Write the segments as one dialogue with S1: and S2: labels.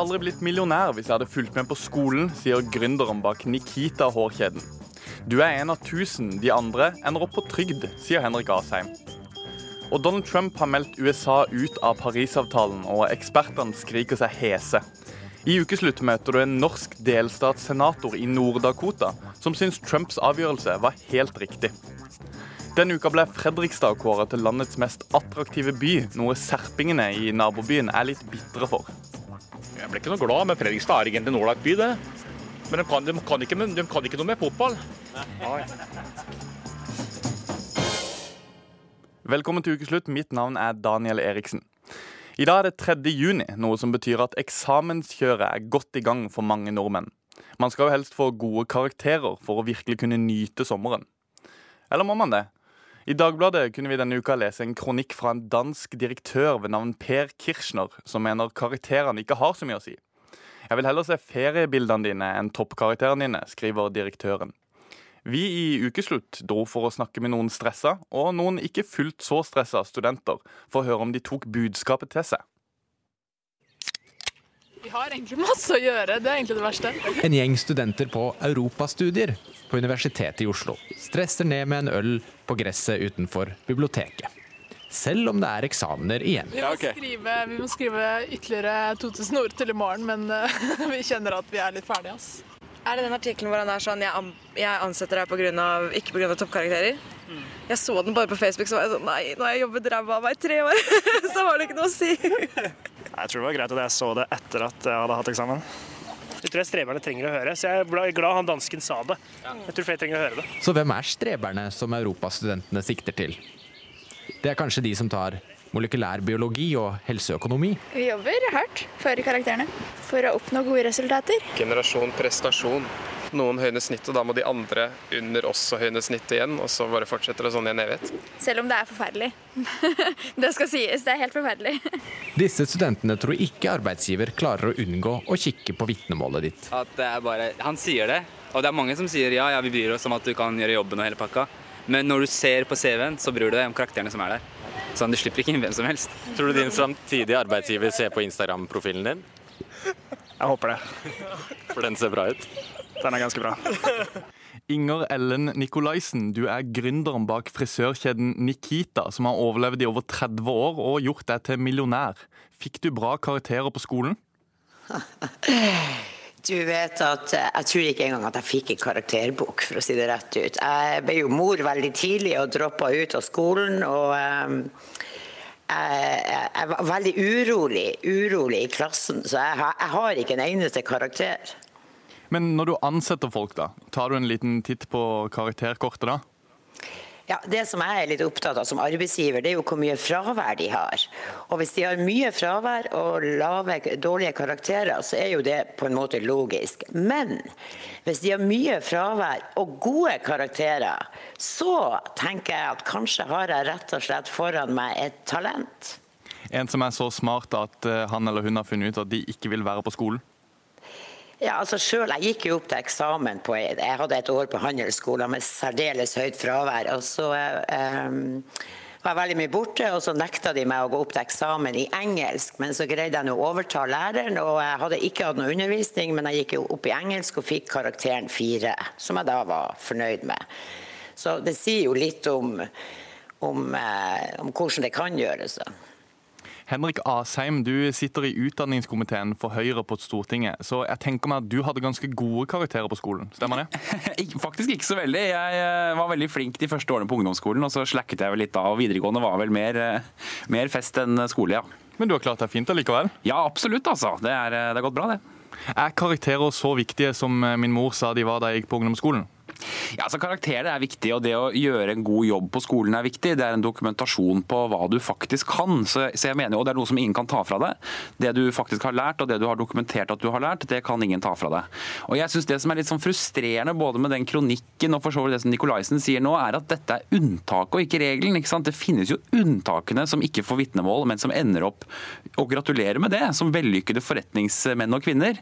S1: Hadde aldri blitt millionær hvis jeg hadde fulgt med på skolen, sier gründeren bak Nikita-hårkjeden. Du er en av tusen, de andre ender opp på trygd, sier Henrik Asheim. Og Donald Trump har meldt USA ut av Parisavtalen, og ekspertene skriker seg hese. I ukeslutt møter du en norsk delstatssenator i Nord-Dakota som syns Trumps avgjørelse var helt riktig. Denne uka ble Fredrikstad kåret til landets mest attraktive by, noe serpingene i nabobyen er litt bitre for.
S2: Jeg ble ikke noe glad, men Fredrikstad er egentlig en ålreit by, det. Men de kan, de, kan ikke, de kan, ikke, noe med fotball.
S1: Velkommen til ukeslutt. Mitt navn er Daniel Eriksen. I dag er det 3. juni, noe som betyr at eksamenskjøret er godt i gang for mange nordmenn. Man skal jo helst få gode karakterer for å virkelig kunne nyte sommeren. Eller må man det? I Dagbladet kunne vi denne uka lese en kronikk fra en dansk direktør ved navn Per Kirchner, som mener karakterene ikke har så mye å si. Jeg vil heller se feriebildene dine enn toppkarakterene dine, skriver direktøren. Vi i Ukeslutt dro for å snakke med noen stressa, og noen ikke fullt så stressa studenter, for å høre om de tok budskapet til seg.
S3: Vi har egentlig masse å gjøre, det er egentlig det verste.
S4: En gjeng studenter på europastudier på Universitetet i Oslo stresser ned med en øl på gresset utenfor biblioteket. Selv om det er eksamener igjen.
S3: Vi må, skrive, vi må skrive ytterligere 2000 ord til i morgen, men uh, vi kjenner at vi er litt ferdige. ass.
S5: Er det den artikkelen hvor han er sånn jeg, jeg ansetter deg på grunn av, ikke pga. toppkarakterer? Mm. Jeg så den bare på Facebook, så var jeg sånn Nei, nå har jeg jobbet ræva av meg i tre år, så har det ikke noe å si.
S6: jeg tror det var greit at jeg så det etter at jeg hadde hatt eksamen. Det tror jeg streberne trenger å høre, så jeg er glad han dansken sa det. Jeg tror flere trenger å høre det.
S4: Så hvem er streberne som europastudentene sikter til? Det er kanskje de som tar molekylærbiologi og helseøkonomi.
S7: Vi jobber hardt for karakterene for å oppnå gode resultater.
S8: Generasjon prestasjon. Noen høyner snittet, da må de andre under også høyne snittet igjen. Og så bare fortsetter det sånn i en evighet.
S7: Selv om det er forferdelig. det skal sies, det er helt forferdelig.
S4: Disse studentene tror ikke arbeidsgiver klarer å unngå å kikke på vitnemålet ditt.
S9: At det er bare, Han sier det, og det er mange som sier ja, ja, vi bryr oss om at du kan gjøre jobben og hele pakka. Men når du ser på CV-en, så bryr du deg om karakterene som er der. Sånn, Du slipper ikke inn hvem som helst.
S10: Tror du din framtidige arbeidsgiver ser på Instagram-profilen din?
S6: Jeg håper det.
S10: For den ser bra ut?
S6: Den er ganske bra.
S1: Inger Ellen Nikolaisen, du er gründeren bak frisørkjeden Nikita, som har overlevd i over 30 år og gjort deg til millionær. Fikk du bra karakterer på skolen?
S11: Du vet at eh, Jeg tror ikke engang at jeg fikk en karakterbok, for å si det rett ut. Jeg ble jo mor veldig tidlig og droppa ut av skolen. og um, jeg, jeg, var veldig urolig, urolig i klassen, så jeg, jeg har ikke en eneste karakter.
S1: Men når du ansetter folk, da, tar du en liten titt på karakterkortet da?
S11: Ja, Det som jeg er litt opptatt av som arbeidsgiver, det er jo hvor mye fravær de har. Og Hvis de har mye fravær og lave, dårlige karakterer, så er jo det på en måte logisk. Men hvis de har mye fravær og gode karakterer, så tenker jeg at kanskje har jeg rett og slett foran meg et talent.
S1: En som er så smart at eh, han eller hun har funnet ut at de ikke vil være på skolen?
S11: Ja, altså selv, Jeg gikk jo opp til eksamen på Jeg hadde et år på handelsskolen med særdeles høyt fravær. og så um, var veldig mye borte, og så nekta de meg å gå opp til eksamen i engelsk. Men så greide jeg å overta læreren, og jeg hadde ikke hatt noe undervisning, men jeg gikk jo opp i engelsk og fikk karakteren fire, som jeg da var fornøyd med. Så det sier jo litt om, om, eh, om hvordan det kan gjøres.
S1: Henrik Asheim, du sitter i utdanningskomiteen for Høyre på Stortinget. Så jeg tenker meg at du hadde ganske gode karakterer på skolen, stemmer det?
S12: Faktisk ikke så veldig. Jeg eh, var veldig flink de første årene på ungdomsskolen, og så slacket jeg vel litt av. Videregående var vel mer, eh, mer fest enn skole, ja.
S1: Men du har klart deg fint allikevel?
S12: Ja, absolutt altså. Det, er, eh, det har gått bra, det.
S1: Er karakterer så viktige som min mor sa de var da jeg gikk på ungdomsskolen?
S12: Ja, altså Karakterer er viktig, og det å gjøre en god jobb på skolen er viktig. Det er en dokumentasjon på hva du faktisk kan. Så, så jeg mener, og Det er noe som ingen kan ta fra deg. Det du faktisk har lært, og det du har dokumentert at du har lært, det kan ingen ta fra deg. Og jeg synes Det som er litt sånn frustrerende både med den kronikken og for så vidt det som Nikolaisen sier nå, er at dette er unntaket og ikke regelen. ikke sant? Det finnes jo unntakene som ikke får vitnemål, men som ender opp og gratulerer med det, som vellykkede forretningsmenn og -kvinner.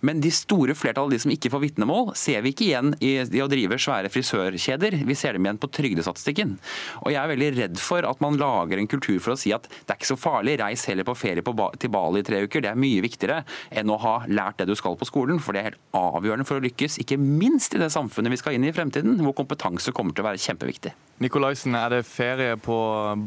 S12: Men de store flertallet av de som ikke får vitnemål, ser vi ikke igjen i, i å drive drive svære frisørkjeder. Vi ser dem igjen på trygdestatistikken. Og jeg er veldig redd for at man lager en kultur for å si at det er ikke så farlig, reis heller på ferie på ba til Bali i tre uker. Det er mye viktigere enn å ha lært det du skal på skolen, for det er helt avgjørende for å lykkes. Ikke minst i det samfunnet vi skal inn i i fremtiden, hvor kompetanse kommer til å være kjempeviktig.
S1: Nikolaisen, er det ferie på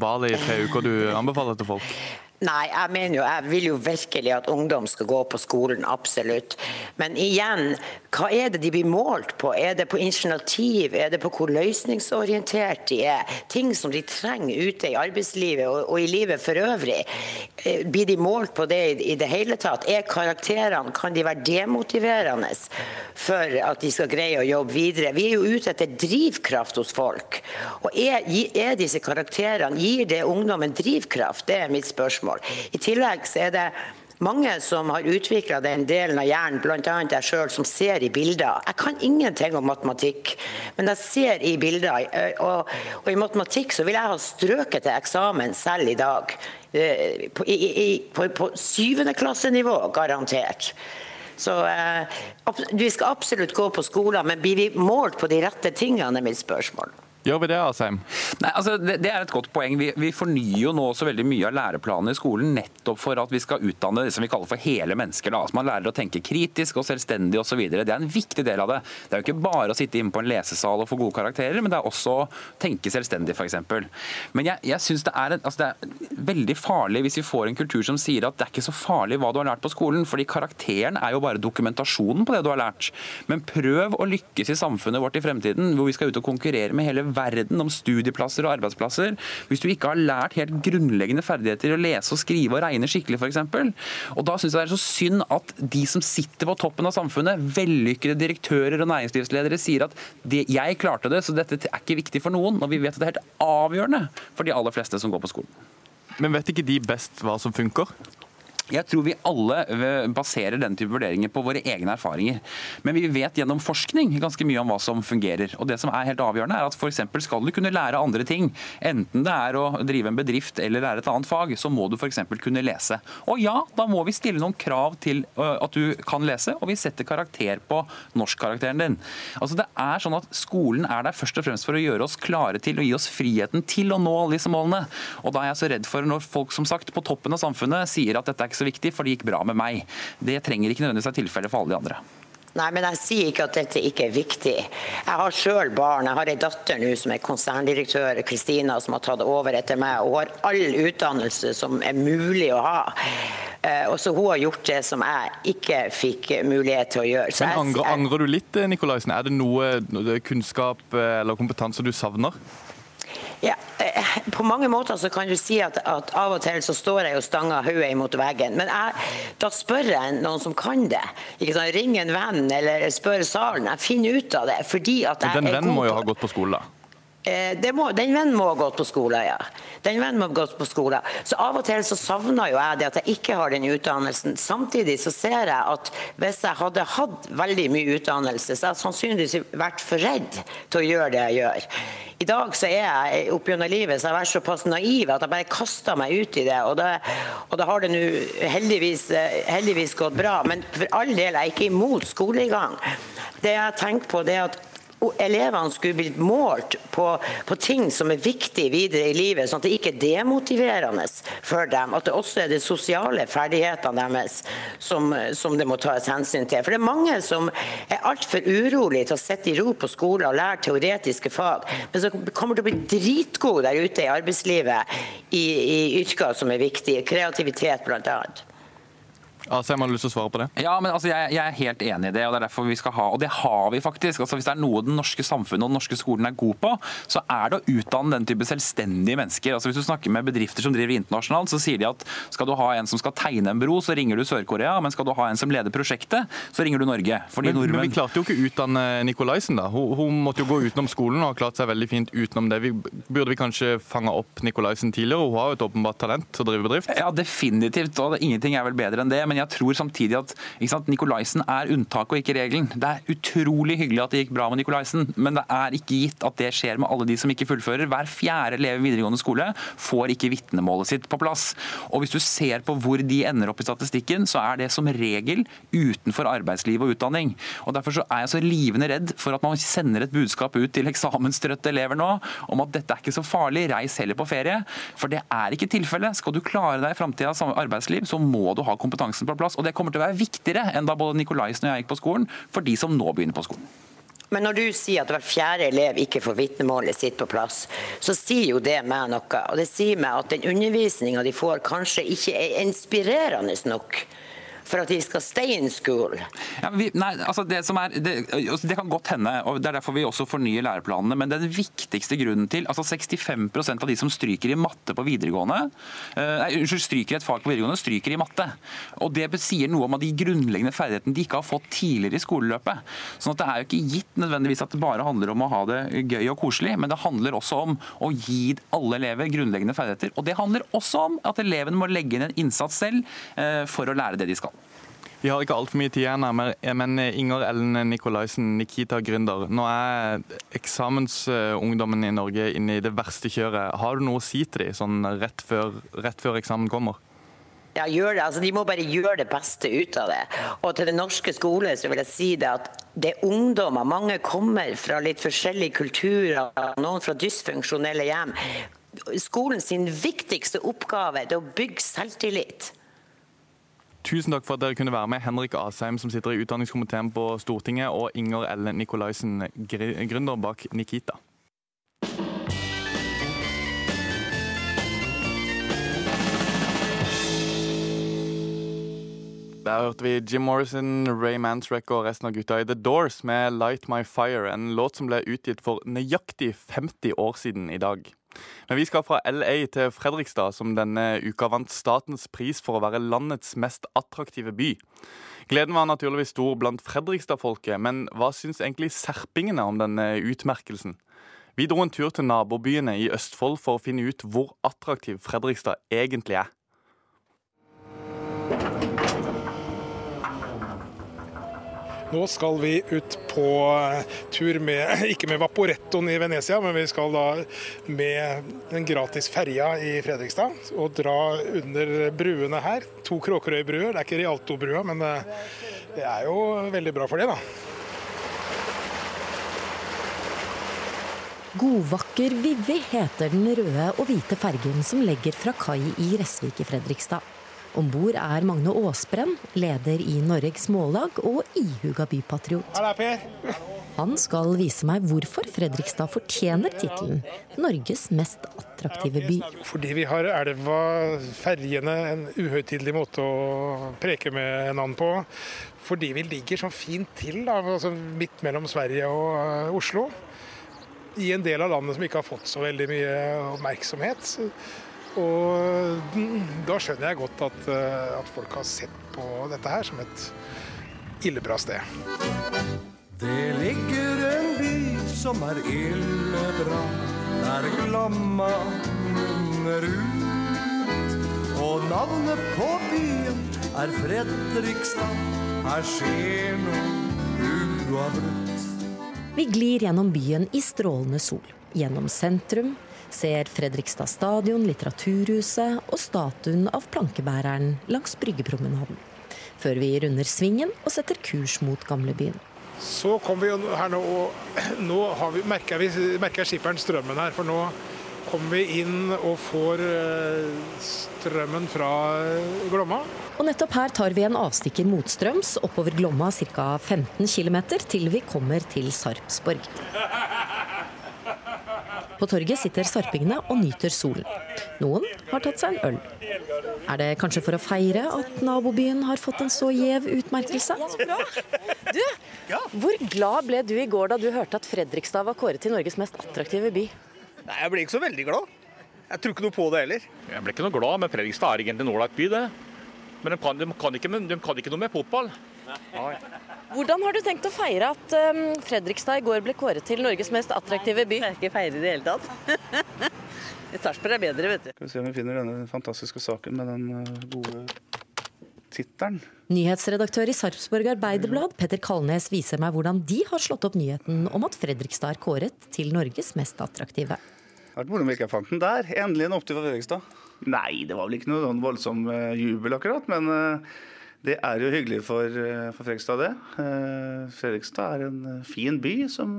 S1: Bali i tre uker du anbefaler til folk?
S11: Nei, jeg mener jo, jeg vil jo virkelig at ungdom skal gå på skolen, absolutt. Men igjen, hva er det de blir målt på? Er det på initiativ? Er det på hvor løsningsorientert de er? Ting som de trenger ute i arbeidslivet og, og i livet for øvrig. Eh, Blir de målt på det i, i det hele tatt? Er karakterene, kan de være demotiverende for at de skal greie å jobbe videre? Vi er jo ute etter drivkraft hos folk. Og er, er disse karakterene, gir det ungdommen drivkraft? Det er mitt spørsmål. I tillegg så er det mange som har utvikla den delen av hjernen, bl.a. jeg sjøl, som ser i bilder. Jeg kan ingenting om matematikk, men jeg ser i bilder. Og, og i matematikk så vil jeg ha strøket til eksamen selv i dag. Eh, På, i, i, på, på syvendeklassenivå, garantert. Så eh, vi skal absolutt gå på skolen, men blir vi målt på de rette tingene, er mitt spørsmål.
S1: Gjør vi det, Asheim?
S12: Nei, altså, det, det er et godt poeng. Vi, vi fornyer jo nå også veldig mye av læreplanene i skolen nettopp for at vi skal utdanne det som vi kaller for hele mennesker. Da. Altså, man lærer å tenke kritisk og selvstendig osv. Det er en viktig del av det. Det er jo ikke bare å sitte inne på en lesesal og få gode karakterer, men det er også å tenke selvstendig, f.eks. Men jeg, jeg synes det altså, det er veldig farlig hvis vi får en kultur som sier at det er ikke så farlig hva du har lært på skolen, fordi karakteren er jo bare dokumentasjonen på det du har lært. Men prøv å lykkes i samfunnet vårt i fremtiden, hvor vi skal ut og konkurrere med hele verden om studieplasser og arbeidsplasser. Hvis du ikke har lært helt grunnleggende ferdigheter i å lese og skrive og regne skikkelig, f.eks. Og da syns jeg det er så synd at de som sitter på toppen av samfunnet, vellykkede direktører og næringslivsledere, sier at det, jeg klarte det, så dette er ikke viktig for noen. Og vi vet at det er helt avgjørende for de aller fleste som går på skolen.
S1: Men vet ikke de best hva som funker?
S12: Jeg tror vi alle eh, baserer den type vurderinger på våre egne erfaringer. Men vi vet gjennom forskning ganske mye om hva som fungerer. Og det som er helt avgjørende er at f.eks. skal du kunne lære andre ting, enten det er å drive en bedrift eller lære et annet fag, så må du f.eks. kunne lese. Og ja, da må vi stille noen krav til at du kan lese, og vi setter karakter på norskkarakteren din. Altså det er sånn at Skolen er der først og fremst for å gjøre oss klare til å gi oss friheten til å nå alle disse målene. Og da er jeg så redd for når folk som sagt på toppen av samfunnet sier at dette er ikke så viktig, for det gikk bra med meg. Det trenger ikke nødvendigvis være tilfellet for alle de andre.
S11: Nei, men jeg sier ikke at dette ikke er viktig. Jeg har sjøl barn. Jeg har ei datter nå som er konserndirektør, Kristina, som har tatt over etter meg. og har all utdannelse som er mulig å ha. Eh, Og så hun har gjort det som jeg ikke fikk mulighet til å gjøre. Så
S1: Men angrer,
S11: jeg-
S1: angrer du litt, Nikolaisen? Er det noe noe kunnskap eh, eller kompetanse du savner?
S11: Ja, eh, på mange måter så kan du si at, at av og til så står jeg og stanger hodet imot veggen. Men jeg, da spør jeg noen som kan det. Ikke sant? Ring en venn eller spør salen. Jeg finner ut av det. fordi at jeg
S1: Den vennen må jo ha gått på skole, da.
S11: Eh, det må, den vennen må ha gått på skole, ja. Den vennen må ha gått på skole. Så av og til så savner jo jeg det at jeg ikke har den utdannelsen. Samtidig så ser jeg at hvis jeg hadde hatt veldig mye utdannelse, så hadde jeg sannsynligvis vært for redd til å gjøre det jeg gjør. I dag så er jeg oppgjennom livet så jeg har vært såpass naiv at jeg bare kaster meg ut i det. Og da, og det har det nå heldigvis, heldigvis gått bra. Men for all del er jeg ikke imot skolegang. Det jeg tenker på, det er at elevene skulle blitt målt på, på ting som er viktige videre i livet, sånn at det ikke er demotiverende for dem. At det også er de sosiale ferdighetene deres som, som det må tas hensyn til. For det er mange som er altfor urolige til å sitte i ro på skolen og lære teoretiske fag, men som kommer til å bli dritgode der ute i arbeidslivet i, i yrker som er viktige. Kreativitet, blant annet.
S1: Asheim, har du lyst til å svare på det?
S12: Ja, men altså, jeg, jeg er helt enig i det, og det er derfor vi skal ha, og det har vi faktisk. Altså, hvis det er noe den norske samfunnet og den norske skolen er god på, så er det å utdanne den type selvstendige mennesker. Altså, hvis du snakker med bedrifter som driver internasjonalt, så sier de at skal du ha en som skal tegne en bro, så ringer du Sør-Korea, men skal du ha en som leder prosjektet, så ringer du Norge.
S1: Men, men vi klarte jo ikke å utdanne Nikolaisen. da. Hun, hun måtte jo gå utenom skolen og har klart seg veldig fint utenom det. Vi, burde vi kanskje fanga opp Nikolaisen tidligere? Hun har jo et åpenbart talent til å drive bedrift.
S12: Ja, definitivt, og ingenting er vel bedre enn det. Men jeg tror samtidig at sant, Nikolaisen er unntaket og ikke regelen. Det er utrolig hyggelig at det gikk bra med Nikolaisen, men det er ikke gitt at det skjer med alle de som ikke fullfører. Hver fjerde elev i videregående skole får ikke vitnemålet sitt på plass. Og hvis du ser på hvor de ender opp i statistikken, så er det som regel utenfor arbeidsliv og utdanning. Og Derfor så er jeg så livende redd for at man sender et budskap ut til eksamenstrøtte elever nå om at dette er ikke så farlig, reis heller på ferie. For det er ikke tilfellet. Skal du klare deg i framtidas arbeidsliv, så må du ha kompetansen på plass. Og det kommer til å være viktigere enn da både Nikolaisen og jeg gikk på skolen, for de som nå begynner på skolen.
S11: Men når du sier at hver fjerde elev ikke får vitnemålet sitt på plass, så sier jo det meg noe. Og det sier meg at den undervisninga de får, kanskje ikke er inspirerende nok for at de skal stay in school?
S12: Ja, vi, nei, altså det, er, det, altså det, kan godt hende, og det er derfor vi også fornyer læreplanene. Men den viktigste grunnen til altså 65% av de som stryker i matte på videregående, nei, unnskyld, stryker et fag på videregående, stryker i matte. Og Det sier noe om de grunnleggende ferdighetene de ikke har fått tidligere i skoleløpet. Sånn at Det er jo ikke gitt nødvendigvis at det bare handler om å ha det gøy og koselig, men det handler også om å gi alle elever grunnleggende ferdigheter. Og det handler også om at elevene må legge inn en innsats selv uh, for å lære det de skal.
S1: Vi har ikke altfor mye tid igjen, men Inger Ellen Nikolaisen, Nikita-gründer. Nå er eksamensungdommen i Norge inne i det verste kjøret. Har du noe å si til dem sånn rett før, rett før eksamen kommer?
S11: Ja, gjør det. Altså, de må bare gjøre det beste ut av det. Og til den norske skole så vil jeg si det at det er ungdommer. Mange kommer fra litt forskjellige kulturer, noen fra dysfunksjonelle hjem. Skolen sin viktigste oppgave er å bygge selvtillit.
S1: Tusen takk for at dere kunne være med, Henrik Asheim, som sitter i utdanningskomiteen på Stortinget, og Inger Ellen Nikolaisen, gründer bak Nikita. Der hørte vi Jim Morrison, Ray Mantrek og resten av gutta i The Doors med 'Light My Fire', en låt som ble utgitt for nøyaktig 50 år siden i dag. Men vi skal fra LA til Fredrikstad, som denne uka vant statens pris for å være landets mest attraktive by. Gleden var naturligvis stor blant Fredrikstad-folket, men hva syns egentlig serpingene om denne utmerkelsen? Vi dro en tur til nabobyene i Østfold for å finne ut hvor attraktiv Fredrikstad egentlig er.
S13: Nå skal vi ut på eh, tur med, ikke med Vaporettoen i Venezia, men vi skal da med den gratis ferja i Fredrikstad og dra under bruene her. To Kråkerøy-bruer. Det er ikke Rialto-brua, men eh, det er jo veldig bra for det, da.
S14: Godvakker Vivi heter den røde og hvite fergen som legger fra kai i Resvik i Fredrikstad. Om bord er Magne Aasbrenn, leder i Norges Mållag og ihuga bypatriot. Han skal vise meg hvorfor Fredrikstad fortjener tittelen 'Norges mest attraktive by'.
S13: Fordi vi har elva, ferjene, en uhøytidelig måte å preke med en annen på. Fordi vi ligger så fint til, da, altså midt mellom Sverige og eh, Oslo. I en del av landet som ikke har fått så veldig mye oppmerksomhet. Og da skjønner jeg godt at, eh, at folk har sett på dette her som et illebra sted.
S15: Det ligger en by som er illebra, der Glomma munner ut. Og navnet på byen er Fredrikstad, her skjer noe uavbrutt.
S14: Vi glir gjennom byen i strålende sol. Gjennom sentrum, ser Fredrikstad stadion, Litteraturhuset og statuen av plankebæreren langs Bryggepromenaden. Før vi runder svingen og setter kurs mot gamlebyen.
S13: Så kom vi her nå, og nå vi, merker, vi, merker skipperen strømmen her. For nå kommer vi inn og får eh, strømmen fra Glomma.
S14: Og nettopp her tar vi en avstikker motstrøms oppover Glomma ca. 15 km til vi kommer til Sarpsborg. På torget sitter sarpingene og nyter solen. Noen har tatt seg en øl. Er det kanskje for å feire at nabobyen har fått en så gjev utmerkelse?
S16: Du, hvor glad ble du i går da du hørte at Fredrikstad var kåret til Norges mest attraktive by?
S17: Nei, Jeg ble ikke så veldig glad. Jeg tror ikke noe på det heller.
S2: Jeg ble ikke noe glad, men Fredrikstad er egentlig en ålreit by, det. Men de kan, de, kan ikke, de kan, ikke, noe med fotball. Nei.
S16: Hvordan har du tenkt å feire at um, Fredrikstad i går ble kåret til Norges mest attraktive by?
S18: Nei, Jeg skal ikke feire i det hele tatt. Sarpsborg er bedre, vet du.
S19: Skal vi se om vi finner denne fantastiske saken med den eh, gode tittelen.
S14: Nyhetsredaktør i Sarpsborg Arbeiderblad, Petter Kalnes, viser meg hvordan de har slått opp nyheten om at Fredrikstad er kåret til Norges mest attraktive.
S19: Det hadde vært moro om vi jeg fant den der. Endelig en opptur for Fredrikstad. Nei, det var vel ikke noe sånn voldsom eh, jubel akkurat, men eh, det er jo hyggelig for, eh, for Fredrikstad, det. Eh, Fredrikstad er en eh, fin by som,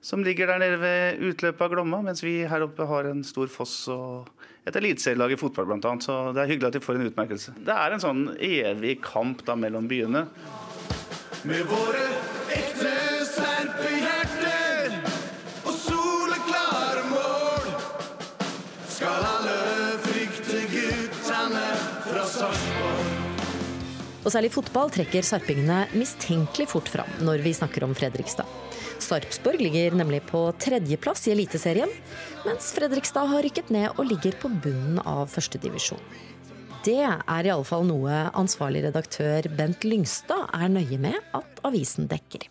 S19: som ligger der nede ved utløpet av Glomma, mens vi her oppe har en stor foss og et eliteserielag i fotball bl.a. Så det er hyggelig at de får en utmerkelse. Det er en sånn evig kamp da mellom byene.
S15: Med våre Og
S14: særlig fotball trekker sarpingene mistenkelig fort fram når vi snakker om Fredrikstad. Sarpsborg ligger nemlig på tredjeplass i Eliteserien, mens Fredrikstad har rykket ned og ligger på bunnen av førstedivisjon. Det er i alle fall noe ansvarlig redaktør Bent Lyngstad er nøye med at avisen dekker.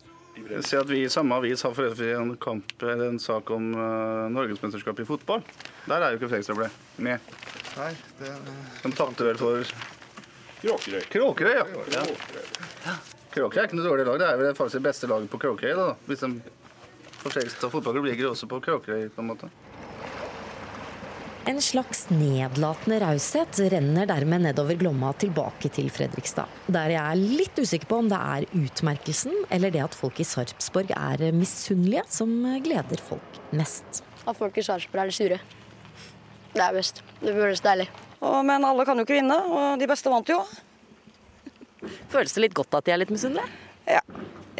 S19: Se at vi i samme avis har for en, kamp, en sak om uh, norgesmesterskapet i fotball. Der er jo ikke Fredrikstad ble med.
S20: Nei, det...
S19: De tapte vel for
S20: Kråkerøy.
S19: Kråkerøy, ja. ja. Kråkerøy er ikke noe dårlig lag. Det er vel faktisk det beste laget på Kråkerøy. da. Hvis de for Fredrikstad fotballklubb ligger også på Kråkerøy, på en måte.
S14: En slags nedlatende raushet renner dermed nedover Glomma tilbake til Fredrikstad. Der jeg er litt usikker på om det er utmerkelsen eller det at folk i Sarpsborg er misunnelige, som gleder folk mest.
S21: At folk i Sarpsborg er litt sure. Det er best. Det føles deilig.
S22: Og, men alle kan jo ikke vinne, og de beste vant jo.
S16: Føles det litt godt at de er litt misunnelige?
S22: Ja,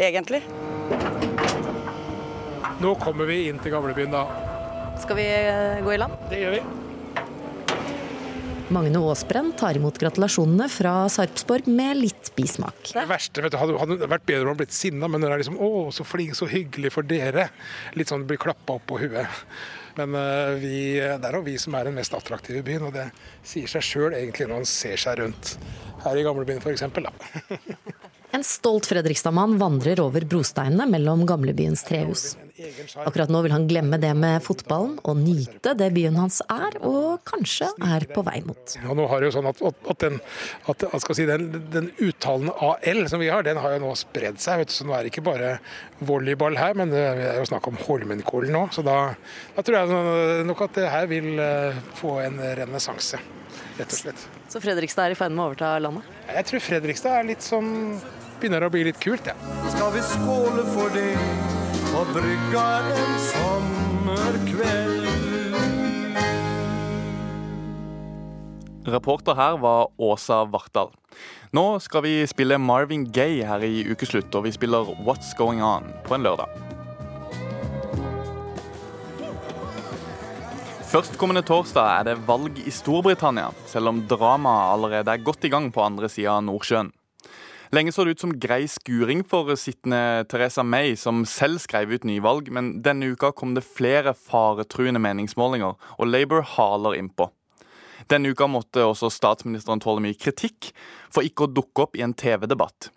S22: egentlig.
S13: Nå kommer vi inn til gamlebyen, da.
S16: Skal vi eh, gå i land?
S13: Det gjør vi.
S14: Magne Aasbrenn tar imot gratulasjonene fra Sarpsborg med litt bismak.
S13: Det verste vet du, hadde, hadde vært bedre om han blitt sinna, men når det er liksom 'Å, så flink, så hyggelig for dere'. Litt sånn blir klappa opp på huet. Men uh, vi, det er jo vi som er den mest attraktive byen, og det sier seg sjøl egentlig når man ser seg rundt. Her i gamlebyen f.eks.
S14: En stolt Fredrikstad-mann vandrer over brosteinene mellom gamlebyens trehus. Akkurat nå vil han glemme det med fotballen og nyte det byen hans er, og kanskje er på vei mot.
S13: Ja, nå har jo sånn at, at, den, at si, den, den, uttalen AL som vi har, den har jo nå spredd seg. Så nå er det ikke bare volleyball her, men det er jo snakk om Holmenkollen nå. Så da, da tror jeg nok at det her vil eh, få en renessanse, rett og slett.
S16: Så Fredrikstad er i ferd med å overta landet?
S13: Jeg tror Fredrikstad er litt sånn begynner å bli litt kult, ja.
S15: Skal vi skåle for det på brygga en sommerkveld?
S1: Reporter her var Åsa Vartdal. Nå skal vi spille Marvin Gaye her i ukeslutt, og vi spiller What's Going On på en lørdag. Førstkommende torsdag er det valg i Storbritannia, selv om dramaet allerede er godt i gang på andre sida av Nordsjøen. Lenge så det ut som grei skuring for sittende Teresa May, som selv skrev ut nyvalg, men denne uka kom det flere faretruende meningsmålinger, og Labour haler innpå. Denne uka måtte også statsministeren tåle mye kritikk for ikke å dukke opp i en TV-debatt.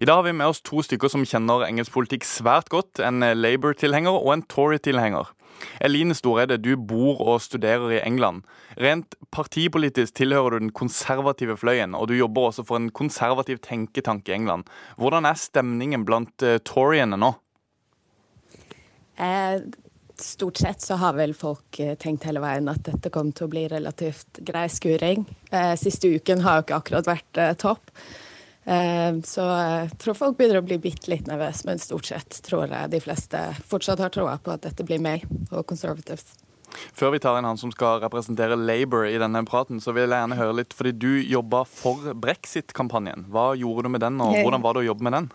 S1: I dag har vi med oss to stykker som kjenner engelsk politikk svært godt. En Labour-tilhenger og en Tory-tilhenger. Eline Storeide, du bor og studerer i England. Rent partipolitisk tilhører du den konservative fløyen, og du jobber også for en konservativ tenketank i England. Hvordan er stemningen blant uh, toryene nå?
S23: Eh, stort sett så har vel folk eh, tenkt hele veien at dette kom til å bli relativt grei skuring. Eh, siste uken har jo ikke akkurat vært eh, topp. Eh, så jeg tror folk begynner å bli bitte litt nervøse, men stort sett tror jeg de fleste fortsatt har troa på at dette blir meg og Conservatives.
S1: Før vi tar inn han som skal representere Labour i denne praten, så vil jeg gjerne høre litt, fordi du jobba for brexit-kampanjen. Hva gjorde du med den, og hvordan var det å jobbe med den?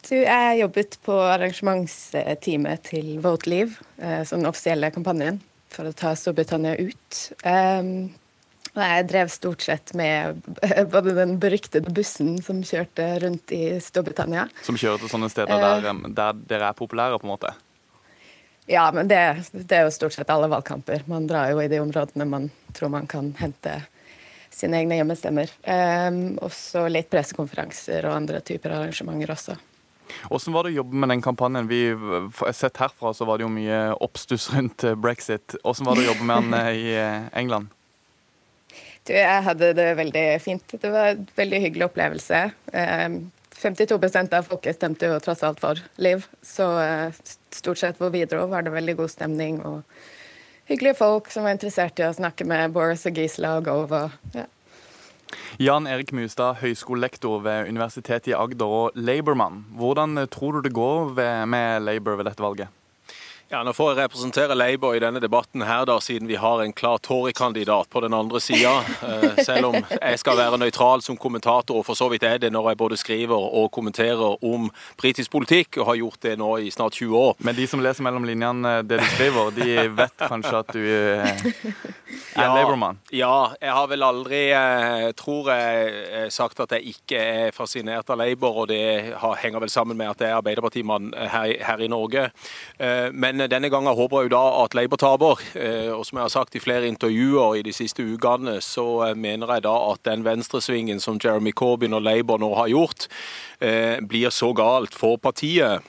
S23: Du, jeg jobbet på arrangementsteamet til Vote Leave, eh, som den offisielle kampanjen, for å ta Storbritannia ut. Jeg drev stort sett med både den beryktede bussen som kjørte rundt i Storbritannia.
S1: Som kjører til sånne steder der, um, der dere er populære, på en måte?
S23: Ja, men det, det, er jo stort sett alle valgkamper. Man drar jo i de områdene man tror man kan hente sine egne hjemmestemmer. Um, også litt pressekonferanser og andre typer arrangementer også.
S1: Hvordan var det å jobbe med den kampanjen? Vi sett herfra så var det jo mye oppstuss rundt brexit. Hvordan var det å jobbe med den i England?
S23: Du, jeg hadde det veldig fint. Det var en veldig hyggelig opplevelse. Eh, 52% av folket stemte jo tross alt for Liv, så eh, stort sett hvor vi dro, var det veldig god stemning. og Hyggelige folk som var interessert i å snakke med Boris og Gisela og Gove. Ja.
S1: Jan Erik Mustad, høyskolelektor ved Universitetet i Agder og Labourmann. Hvordan tror du det går med Labour ved dette valget?
S24: Ja, Nå får jeg representere Labour i denne debatten her, da, siden vi har en klar Tory-kandidat på den andre sida. Eh, selv om jeg skal være nøytral som kommentator, og for så vidt er det når jeg både skriver og kommenterer om britisk politikk, og har gjort det nå i snart 20 år.
S1: Men de som leser mellom linjene eh, det du skriver, de vet kanskje at du eh, er
S24: ja,
S1: Labour-mann?
S24: Ja, jeg har vel aldri, tror jeg, sagt at jeg ikke er fascinert av Labour, og det henger vel sammen med at jeg er Arbeiderpartimann her, her i Norge. Men denne gangen håper jeg da at Labour taper. Eh, og som jeg har sagt i flere intervjuer i de siste ukene, så eh, mener jeg da at den venstresvingen som Jeremy Corbyn og Labour nå har gjort, eh, blir så galt for partiet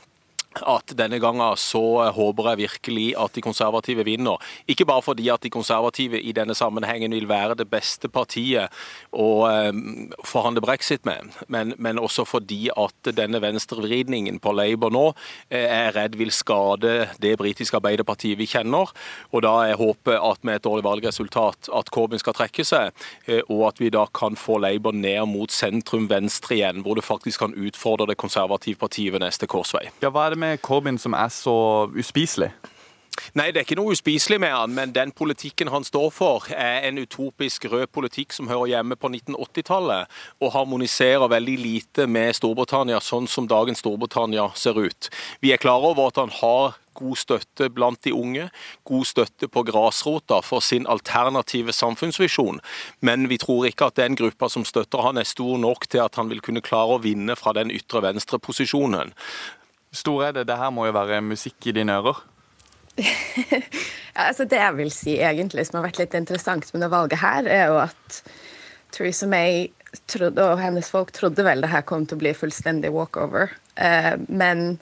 S24: at denne gangen så håper jeg virkelig at de konservative vinner. Ikke bare fordi at de konservative i denne sammenhengen vil være det beste partiet å eh, forhandle brexit med, men, men, også fordi at denne venstrevridningen på Labour nå eh, er redd vil skade det britiske Arbeiderpartiet vi kjenner. Og da er håpet at med et dårlig valgresultat at Corbyn skal trekke seg, eh, og at vi da kan få Labour ned mot sentrum venstre igjen, hvor det faktisk kan utfordre det konservative partiet ved neste korsvei.
S1: Ja, hva er det med Corbyn som er så uspiselig?
S24: Nei, det er ikke noe uspiselig med han, men den politikken han står for, er en utopisk rød politikk som hører hjemme på 1980-tallet, og harmoniserer veldig lite med Storbritannia sånn som dagens Storbritannia ser ut. Vi er klar over at han har god støtte blant de unge, god støtte på grasrota for sin alternative samfunnsvisjon. Men vi tror ikke at den gruppa som støtter han er stor nok til at han vil kunne klare å vinne fra den ytre venstre-posisjonen.
S1: Storeide, det her må jo være musikk i dine ører?
S23: ja, altså det jeg vil si egentlig som har vært litt interessant med det valget her, er jo at Theresa May trodde, og hennes folk trodde vel det her kom til å bli fullstendig walkover. Eh, men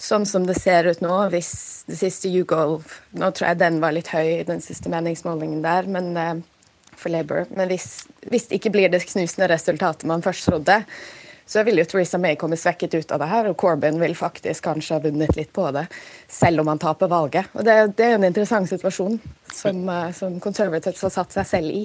S23: sånn som det ser ut nå, hvis det siste YouGolf Nå tror jeg den var litt høy, den siste meningsmålingen der, men eh, for Labour. Men hvis, hvis det ikke blir det knusende resultatet man først trodde, så vil jo Theresa May komme svekket ut av det her, og Corbyn vil faktisk kanskje ha vunnet litt på det, selv om han taper valget. Og Det, det er en interessant situasjon som, eh, som Conservatives har satt seg selv i.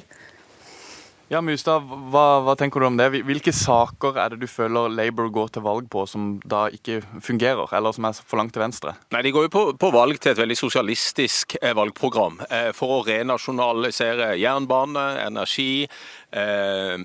S1: Ja, Mustad, hva, hva, tenker du om det? Hvilke saker er det du føler Labour går til valg på som da ikke fungerer, eller som er for langt til venstre?
S24: Nei, De går jo på, på valg til et veldig sosialistisk eh, valgprogram eh, for å renasjonalisere jernbane, energi. Eh,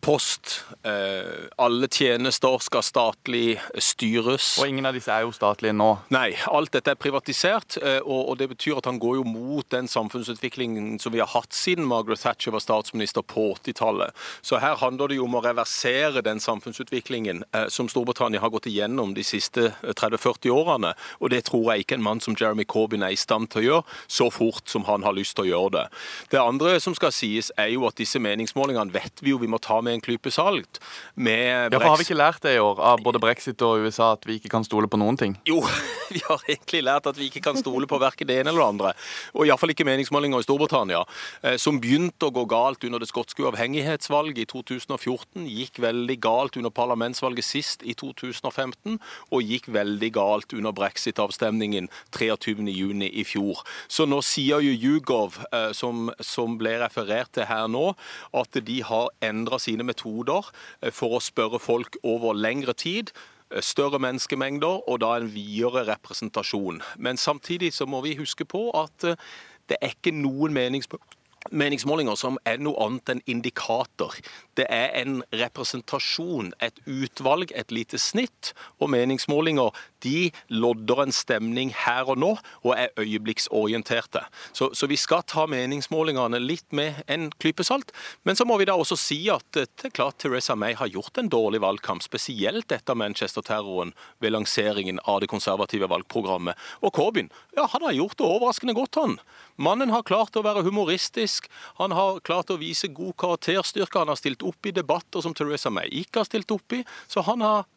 S24: post. Eh, alle tjenester skal statlig styres.
S1: Og ingen av disse er jo statlige nå?
S24: Nei, alt dette er privatisert. Eh, og det betyr at han går jo mot den samfunnsutviklingen som vi har hatt siden Margaret Thatcher var statsminister på 80-tallet. Så her handler det jo om å reversere den samfunnsutviklingen som Storbritannia har gått igjennom de siste 30-40 årene. Og det tror jeg ikke en mann som Jeremy Corbyn er i stand til å gjøre så fort som han har lyst til å gjøre det. Det andre som skal sies, er jo at disse meningsmålingene vet vi jo vi må ta med en klype salt.
S1: Med ja, for Har vi ikke lært det i år av både brexit og USA at vi ikke kan stole på noen ting?
S24: Jo, vi har egentlig lært at vi ikke kan stole på verken det ene eller det andre. Og iallfall ikke meningsmålinger i Storbritannia. Eh, som begynte å gå galt under det skotske uavhengighetsvalget i 2014, gikk veldig galt under parlamentsvalget sist i 2015, og gikk veldig galt under brexit-avstemningen 23.6 i fjor. Så nå sier jo YouGov, eh, som, som ble referert til her nå, at de har endra sine metoder eh, for å spørre folk over lengre tid større menneskemengder og da en videre representasjon. Men samtidig så må vi huske på at eh, det er ikke noen meningspunkt meningsmålinger som er noe annet enn indikator. Det er en representasjon, et utvalg, et lite snitt. Og meningsmålinger de lodder en stemning her og nå, og er øyeblikksorienterte. Så, så vi skal ta meningsmålingene litt med en klype salt. Men så må vi da også si at det er klart Teresa May har gjort en dårlig valgkamp, spesielt etter Manchester-terroren ved lanseringen av det konservative valgprogrammet. Og Corbyn, ja, han har gjort det overraskende godt, han. Mannen har klart å være humoristisk, han har klart å vise god karakterstyrke, han har stilt opp i debatter som Teresa May ikke har stilt opp i. Så han har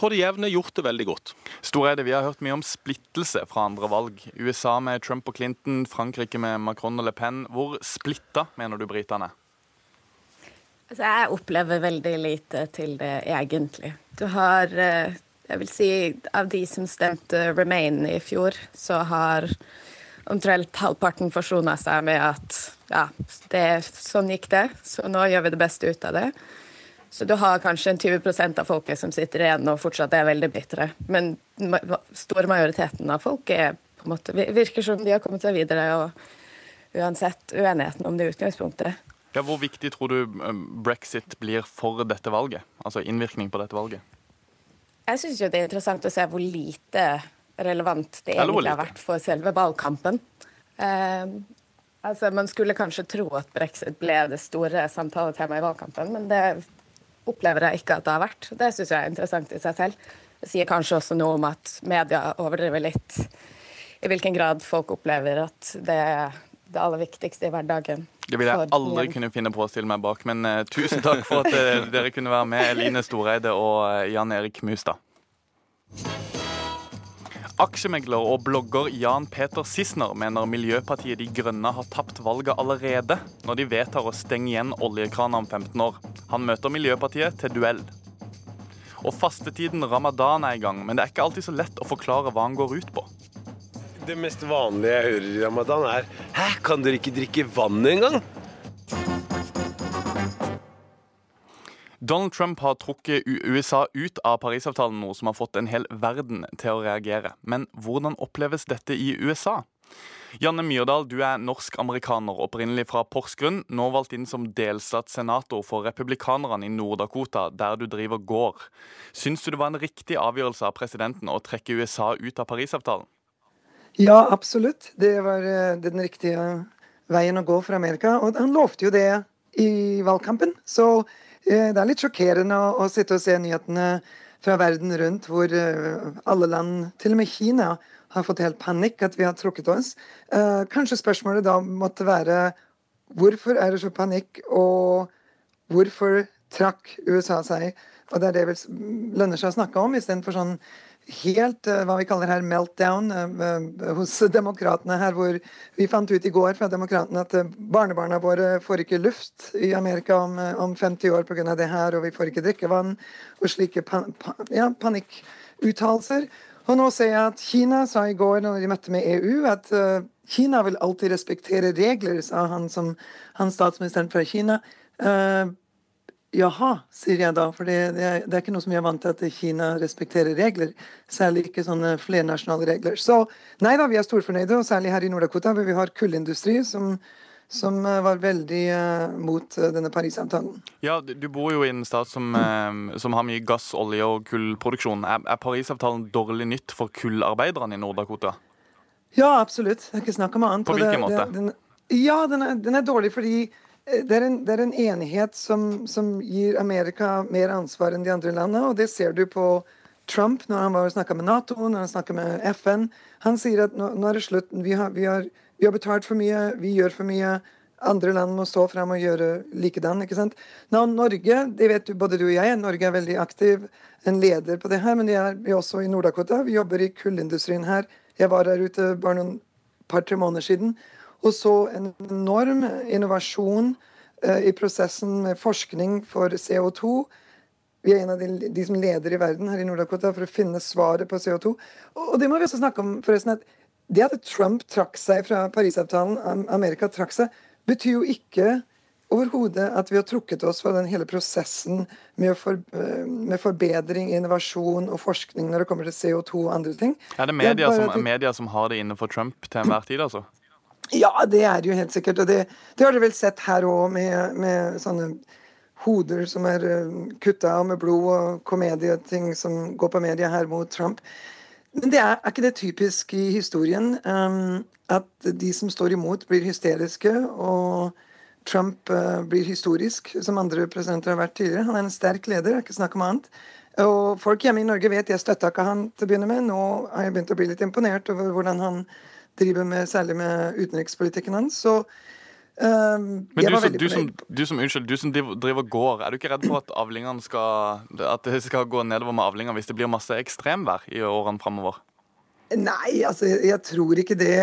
S24: på det jevne gjort det veldig godt.
S1: Storeide, vi har hørt mye om splittelse fra andre valg. USA med Trump og Clinton, Frankrike med Macron og Le Pen. Hvor splitta mener du britene er?
S23: Altså, jeg opplever veldig lite til det, egentlig. Du har eh, Jeg vil si av de som stemte Remain i fjor, så har omtrent halvparten forsona seg med at ja, det, sånn gikk det, så nå gjør vi det beste ut av det. Så du har kanskje en 20 av folket som sitter igjen og fortsatt er veldig bitre. Men stor majoriteten av folk er, på en måte, virker som de har kommet seg videre. og Uansett uenigheten om det utgangspunktet.
S1: Ja, hvor viktig tror du um, brexit blir for dette valget? Altså innvirkning på dette valget?
S23: Jeg syns det er interessant å se hvor lite relevant det egentlig har vært for selve valgkampen. Eh, altså, man skulle kanskje tro at brexit ble det store samtaletemaet i valgkampen, men det opplever jeg ikke at det har vært. Det syns jeg er interessant i seg selv. Det sier kanskje også noe om at media overdriver litt i hvilken grad folk opplever at det er det aller viktigste i hverdagen.
S1: Det vil jeg aldri kunne finne på å stille meg bak, men uh, tusen takk for at uh, dere kunne være med, Eline Storeide og uh, Jan Erik Mustad. Aksjemegler og blogger Jan Peter Sissener mener Miljøpartiet De Grønne har tapt valget allerede når de vedtar å stenge igjen oljekrana om 15 år. Han møter Miljøpartiet til duell. Og Fastetiden ramadan er i gang, men det er ikke alltid så lett å forklare hva han går ut på.
S25: Det mest vanlige jeg hører i ramadan, er Hæ, kan dere ikke drikke vann engang?
S1: Donald Trump har trukket USA ut av Parisavtalen, noe som har fått en hel verden til å reagere. Men hvordan oppleves dette i USA? Janne Myrdal, du er norsk-amerikaner, opprinnelig fra Porsgrunn. Nå valgt inn som delstatssenator for republikanerne i Nord-Dakota, der du driver gård. Syns du det var en riktig avgjørelse av presidenten å trekke USA ut av Parisavtalen?
S26: Ja, absolutt. Det var eh, den riktige veien å gå for Amerika. Og han lovte jo det i valgkampen. Så det er litt sjokkerende å, sitte og se nyhetene fra verden rundt, hvor eh, alle land, til og med Kina, har fått helt panikk at vi har trukket oss. Eh, kanskje spørsmålet da måtte være hvorfor er det så panikk, og hvorfor trakk USA seg? Og det er det det lønner seg å snakke om, istedenfor sånn helt eh, hva vi kaller her meltdown eh, eh, hos demokratene her, hvor vi fant ut i går fra demokratene at barnebarna våre får ikke luft i Amerika om, om 50 år pga. det her, og vi får ikke drikkevann, og slike pan, pan, ja, panikkuttalelser. Og nå ser jeg at Kina sa i går når de møtte med EU, at Kina vil alltid respektere regler, sa han som han statsministeren fra Kina. Jaha, sier jeg da. For det, det, er, det, er, ikke noe som jeg er vant til at Kina respekterer regler. Særlig ikke sånne flernasjonale regler. Så nei da, vi er storfornøyde, og særlig her i Nord-Dakota, hvor vi har kullindustri som, som eh, var veldig uh, mot uh, denne Parisavtalen.
S1: Ja, Du bor jo i en stat som, uh, som har mye gass, olje og kullproduksjon. Er, er Parisavtalen dårlig nytt for kullarbeiderne i Nord-Dakota?
S26: Ja, absolutt. Det er ikke snakk om annet.
S1: På hvilken måte?
S26: Den, ja, den er, den er dårlig fordi det er, en, det er en, enighet som, som, gir Amerika mer ansvar enn de andre landene. Og det ser du på Trump når han var og snakka med Nato, når han snakka med FN. Han sier at nå, nå er det slutt. Vi har, vi, har, vi har, betalt for mye, vi gjør for mye. Andre land må stå frem og gjøre likedan. ikke sant? Nå, Norge, det vet du både du og jeg, Norge er veldig aktiv, en leder på det her. Men det er vi også i Nord-Dakota. Vi jobber i kullindustrien her. Jeg var der ute bare noen par-tre måneder siden. Og så en enorm innovasjon eh, i prosessen med forskning for CO2. Vi er en av de, de som leder i verden her i Nord-Dakota for å finne svaret på CO2. Og, det må vi også snakke om, forresten. at Det at Trump trakk seg fra Parisavtalen, Amerika trakk seg, betyr jo ikke overhodet at vi har trukket oss fra den hele prosessen med, for, eh, med, forbedring, innovasjon og forskning når det kommer til CO2 og andre ting.
S1: Er det media, det er som, media som har det innenfor Trump til enhver tid, altså?
S26: Ja, det er jo helt sikkert. Og det, det har dere vel sett her òg, med, med, sånne hoder som er uh, kutta av med blod, og komedieting som går på media her mot Trump. Men det er, er ikke det typisk i historien um, at de som står imot, blir hysteriske, og Trump uh, blir historisk, som andre presidenter har vært tidligere. Han er en sterk leder, det er ikke snakk om annet. Og folk hjemme i Norge vet jeg støtta ikke han til å begynne med. Nå har jeg begynt å bli litt imponert over hvordan han driver med, særlig med utenrikspolitikken hans. Så um,
S1: Men du som, du, som, du, som, unnskyld, du som driver gård, er du ikke redd for at, avlingene skal, at det skal gå nedover med avlinger hvis det blir masse ekstremvær i årene framover?
S26: Nei, altså jeg tror ikke det.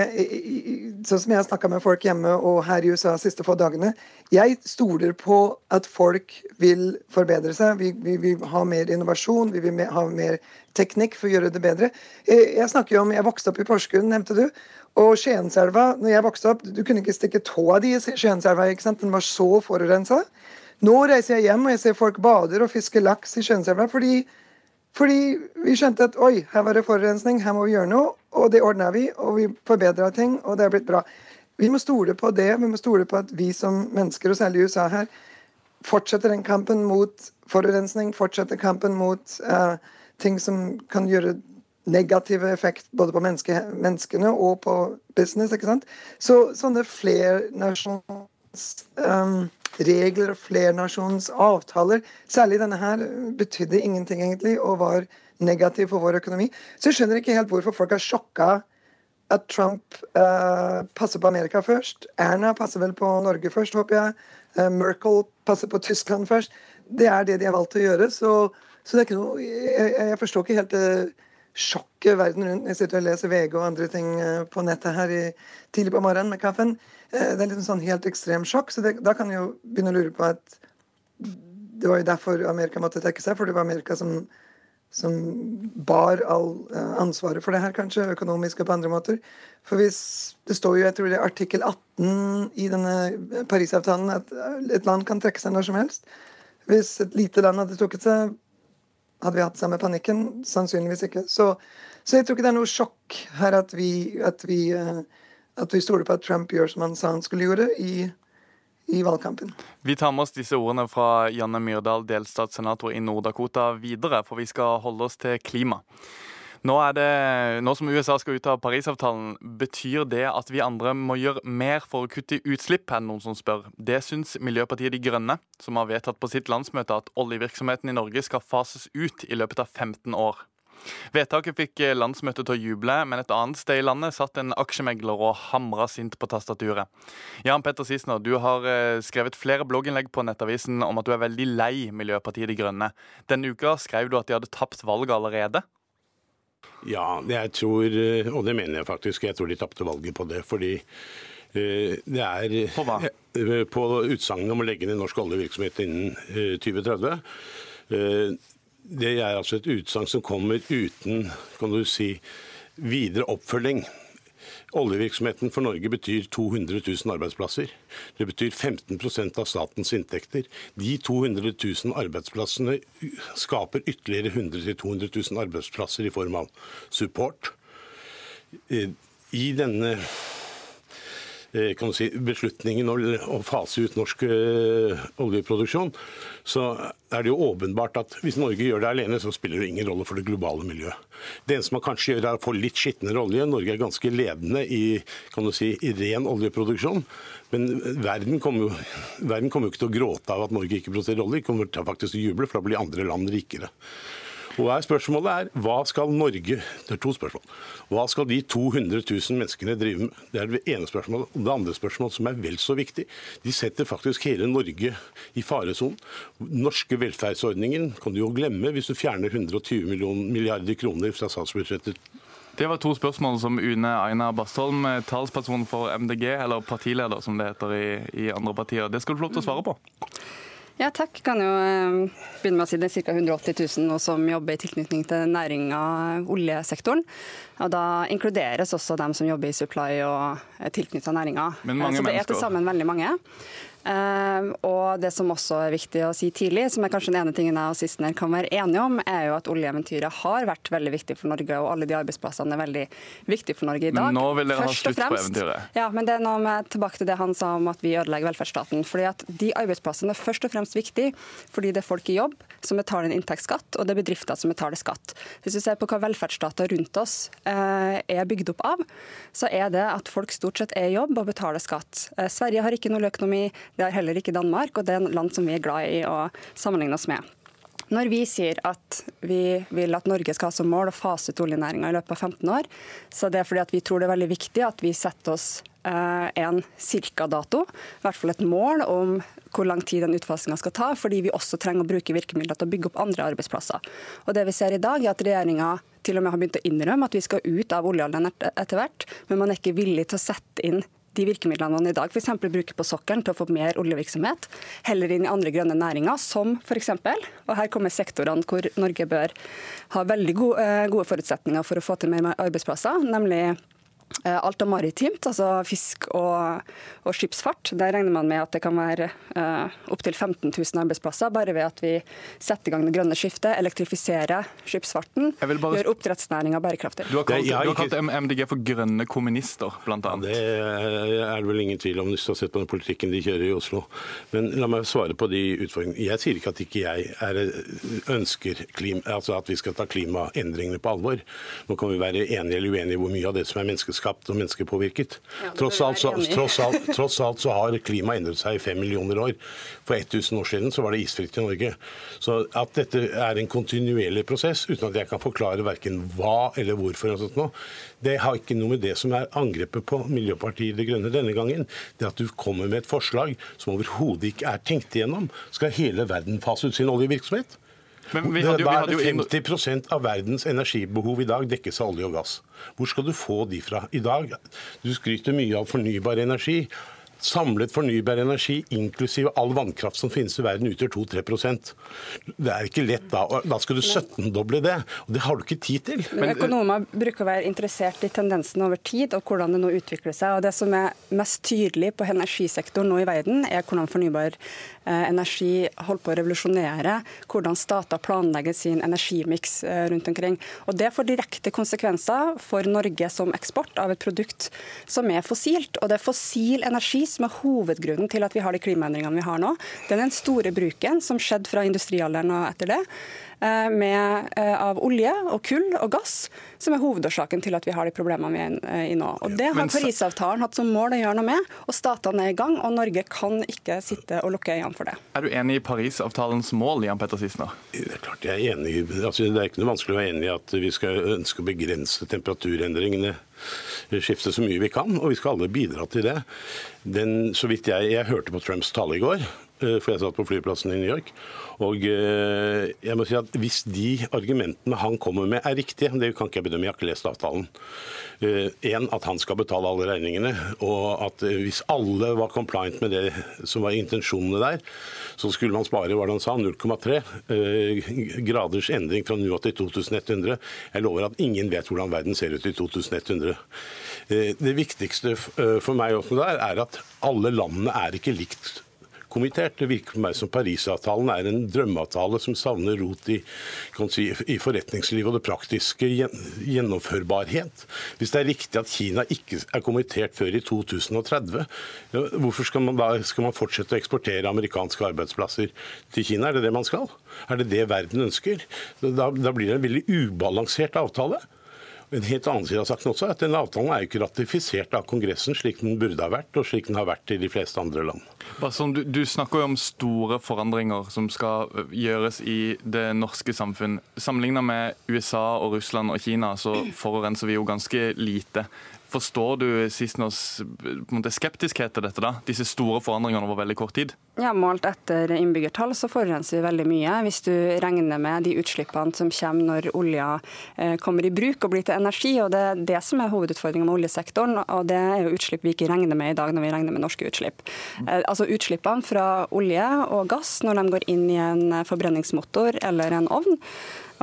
S26: sånn som jeg har snakka med folk hjemme og her i USA de siste få dagene, jeg stoler på at folk vil forbedre seg. Vi, vi vil ha mer innovasjon, vi vil ha mer teknikk for å gjøre det bedre. Jeg, jeg snakker jo om, jeg vokste opp i Porsgrunn, nevnte du. Og Skienselva, når jeg vokste opp, du kunne ikke stikke tåa di i Skienselva. ikke sant? Den var så forurensa. Nå reiser jeg hjem og jeg ser folk bader og fisker laks i Skienselva fordi fordi vi skjønte at oi, her var det forurensning, her må vi gjøre noe. Og det ordna vi, og vi forbedra ting, og det er blitt bra. Vi må stole på det. Vi må stole på at vi som mennesker, og særlig USA her, fortsetter den kampen mot forurensning, fortsetter kampen mot uh, ting som kan gjøre negative effekt både på menneske, menneskene og på business. ikke sant? Så sånne flernasjons um, regler og flernasjons avtaler, særlig denne her, betydde ingenting egentlig og var negativ for vår økonomi. Så jeg skjønner ikke helt hvorfor folk er sjokka at Trump uh, passer på Amerika først. Erna passer vel på Norge først, håper jeg. Uh, Merkel passer på Tyskland først. Det er det de har valgt å gjøre. Så, så det er ikke noe Jeg, jeg forstår ikke helt det sjokket verden rundt. Jeg sitter og leser VG og andre ting uh, på nettet her i, tidlig på morgenen med kaffen. Det er liksom sånn helt ekstrem sjokk, så det, da kan jeg jo begynne å lure på at det var jo derfor Amerika måtte trekke seg, for det var Amerika som som bar all ansvaret for det her, kanskje, økonomisk og på andre måter. For hvis Det står jo jeg tror det er artikkel 18 i denne Parisavtalen at et land kan trekke seg når som helst. Hvis et lite land hadde trukket seg, hadde vi hatt samme panikken? Sannsynligvis ikke. Så, så jeg tror ikke det er noe sjokk her at vi, at vi, at vi stoler på at Trump gjør som han sa han skulle gjøre i i valgkampen.
S1: Vi tar med oss disse ordene fra Janne Myrdal, delstatssenator i Nord-Dakota videre, for vi skal holde oss til klima. Nå, det, nå, som USA skal ut av Parisavtalen, betyr det at vi andre må gjøre mer for å kutte utslipp, er det noen som spør. Det syns Miljøpartiet De Grønne, som har vedtatt på sitt landsmøte at oljevirksomheten i Norge skal fases ut i løpet av 15 år. Vedtaket fikk landsmøtet til å juble, men et annet sted i landet satt en aksjemegler og hamra sint på tastaturet. Jan Petter Sissener, du har skrevet flere blogginnlegg på Nettavisen om at du er veldig lei Miljøpartiet De Grønne. Denne uka skrev du at de hadde tapt valget allerede.
S27: Ja, jeg tror, og det mener jeg faktisk, jeg tror de tapte valget på det. Fordi det er
S1: På hva?
S27: På utsagnet om å legge ned norsk oljevirksomhet innen 2030. Det er altså et utsagn som kommer uten kan du si, videre oppfølging. Oljevirksomheten for Norge betyr 200 000 arbeidsplasser. Det betyr 15% av statens inntekter. De 200 000 arbeidsplassene skaper ytterligere 100 000-200 000 arbeidsplasser i form av support. I denne si, beslutningen å fase ut norsk oljeproduksjon, så er det jo åpenbart at hvis Norge gjør det alene, så spiller det ingen rolle for det globale miljøet. Det eneste man kanskje gjør, er å få litt skitnere olje. Norge er ganske ledende i, si, i ren oljeproduksjon. Men verden kommer, jo, verden kommer jo ikke til å gråte av at Norge ikke produserer olje. De kommer til faktisk å juble, for da blir andre land rikere. Og er Spørsmålet er hva skal Norge Det er to spørsmål. Hva skal de 200 000 menneskene drive med? Det er det ene spørsmålet. Og det andre spørsmålet, som er vel så viktig, de setter faktisk hele Norge i faresonen. Norske velferdsordningen kan du jo glemme hvis du fjerner 120 milliarder kroner fra statsbudsjettet.
S1: Det var to spørsmål som Une Aina Bastholm, talsperson for MDG, eller partileder som det heter i, i andre partier. Det skal du få lov til å svare på.
S28: Ja, takk. Kan jo begynne med å si Det er ca. 180 000 som jobber i tilknytning til næringa, oljesektoren. Og Da inkluderes også dem som jobber i supply og er tilknytta næringa. Så det er til sammen veldig mange. Uh, og det som også er viktig å si tidlig, som er kanskje den ene tingen jeg og Sissener kan være enige om, er jo at oljeeventyret har vært veldig viktig for Norge, og alle de arbeidsplassene er veldig viktige for Norge i dag.
S1: Men nå vil dere ha slutt på eventyret?
S28: Ja, men det er noe med tilbake til det han sa om at vi ødelegger velferdsstaten. fordi at De arbeidsplassene er først og fremst viktige fordi det er folk i jobb som betaler en inntektsskatt, og det er bedrifter som betaler skatt. Hvis vi ser på hva velferdsstater rundt oss uh, er bygd opp av, så er det at folk stort sett er i jobb og betaler skatt. Uh, Sverige har ikke noe økonomi. Det har heller ikke Danmark, og det er en land som vi er glad i å sammenligne oss med. Når vi sier at vi vil at Norge skal ha som mål å fase ut oljenæringa i løpet av 15 år, så det er fordi at vi tror det er veldig viktig at vi setter oss eh, en cirka-dato, i hvert fall et mål om hvor lang tid den utfasinga skal ta, fordi vi også trenger å bruke virkemidler til å bygge opp andre arbeidsplasser. Og det vi ser i dag er at regjeringa til og med har begynt å innrømme at vi skal ut av oljealderen etter hvert, men man er ikke villig til å sette inn de virkemidlene man i dag f.eks. bruker på sokkelen til å få mer oljevirksomhet, heller inn i andre grønne næringer, som f.eks. Og her kommer sektorene hvor Norge bør ha veldig gode, gode forutsetninger for å få til mer arbeidsplasser, nemlig Eh, alt av maritimt, altså fisk og, og, skipsfart. Der regner man med at det kan være uh, opptil 15 000 arbeidsplasser bare ved at vi setter i gang det grønne skiftet, elektrifiserer skipsfarten, bare... gjør oppdrettsnæringa bærekraftig.
S1: Du har kalt, du har kalt MDG for grønne kommunister, bl.a.
S27: Det er det vel ingen tvil om hvis du har sett på den politikken de kjører i Oslo. Men la meg svare på de utfordringene. Jeg sier ikke at ikke jeg er, ønsker klima, altså at vi skal ta klimaendringene på alvor. Nå kan vi være enige eller uenige i hvor mye av det som er menneskeskapelig menneskeskapt og menneskepåvirket. Ja, tross, alt, så, tross, alt, tross, alt, så, har klimaet endret seg i fem millioner år. For 1000 år siden så var det isfritt i Norge. Så at dette er en kontinuerlig prosess, uten at jeg kan forklare verken hva eller hvorfor, og sånt nå, det har ikke noe med det som er angrepet på Miljøpartiet De Grønne denne gangen. Det at du kommer med et forslag som overhodet ikke er tenkt igjennom. Skal hele verden fase ut sin oljevirksomhet? Men vi hadde jo, vi hadde jo 50 av verdens energibehov i dag dekkes av olje og gass. Hvor skal du få de fra i dag? Du skryter mye av fornybar energi. Samlet fornybar energi, inklusive all vannkraft som finnes i verden, utgjør 2-3% Det er ikke lett da. Da skal du 17-doble det. og Det har du ikke tid til.
S28: Men Økonomer bruker å være interessert i tendensen over tid og hvordan det nå utvikler seg. og Det som er mest tydelig på energisektoren nå i verden, er hvordan fornybar energi holder på å revolusjonere hvordan stater planlegger sin energimiks eh, rundt omkring. Og Det får direkte konsekvenser for Norge som eksport av et produkt som er fossilt. Og det er fossil energi som er hovedgrunnen til at vi har de klimaendringene vi har nå. Det er den store bruken som skjedde fra industrialderen og etter det. Eh, med, eh, av olje og kull og gass, som er hovedårsaken til at vi har de problemene vi er eh, i nå. Og Det har Parisavtalen hatt som mål å gjøre noe med, og statene er i gang. og Norge kan ikke sitte og lukke øynene for det.
S1: Er du enig i Parisavtalens mål, Jan Petter Sissener?
S27: Det er klart jeg er enig. Altså, det er ikke noe vanskelig å være enig i at vi skal ønske å begrense temperaturendringene skifte så mye vi kan, og vi skal alle bidra til det. Den, så vidt jeg, jeg hørte på Trumps tale i går, for jeg satt på flyplassen i New York. Og eh, jeg må si at Hvis de argumentene han kommer med er riktige, det kan ikke jeg bedømme, jeg har ikke lest avtalen. En, eh, at han skal betale alle regningene, og at eh, hvis alle var compliant med det som var intensjonene der, så skulle man spare hva han sa, 0,3 graders endring fra nå til 2100. Jeg lover at ingen vet hvordan verden ser ut i 2100. Det viktigste for meg også der er at alle landene er ikke likt kommittert. Det virker for meg som Parisavtalen er en drømmeavtale som savner rot i, si, i forretningslivet og det praktiske gjennomførbarhet. Hvis det er riktig at Kina ikke er kommittert før i 2030, hvorfor skal man da skal man fortsette å eksportere amerikanske arbeidsplasser til Kina? Er det det man skal? Er det det verden ønsker? Da, da blir det en veldig ubalansert avtale. En helt annen side av saken også at denne avtalen er jo ikke ratifisert av Kongressen slik den burde ha vært, og slik den har vært i de fleste andre land.
S1: Sånn, du, du, snakker jo om store forandringer som skal gjøres i det norske samfunn. Sammenlignet med USA, og Russland og Kina så forurenser vi jo ganske lite. Forstår du Sisners skeptiskhet til dette? da? Disse store forandringene over veldig kort tid?
S28: Ja, Målt etter innbyggertall så forurenser vi veldig mye. Hvis du regner med de utslippene som kommer når olja eh, kommer i bruk og blir til energi. og Det er det som er hovedutfordringa med oljesektoren. og Det er jo utslipp vi ikke regner med i dag når vi regner med norske utslipp. Eh, altså Utslippene fra olje og gass når de går inn i en forbrenningsmotor eller en ovn,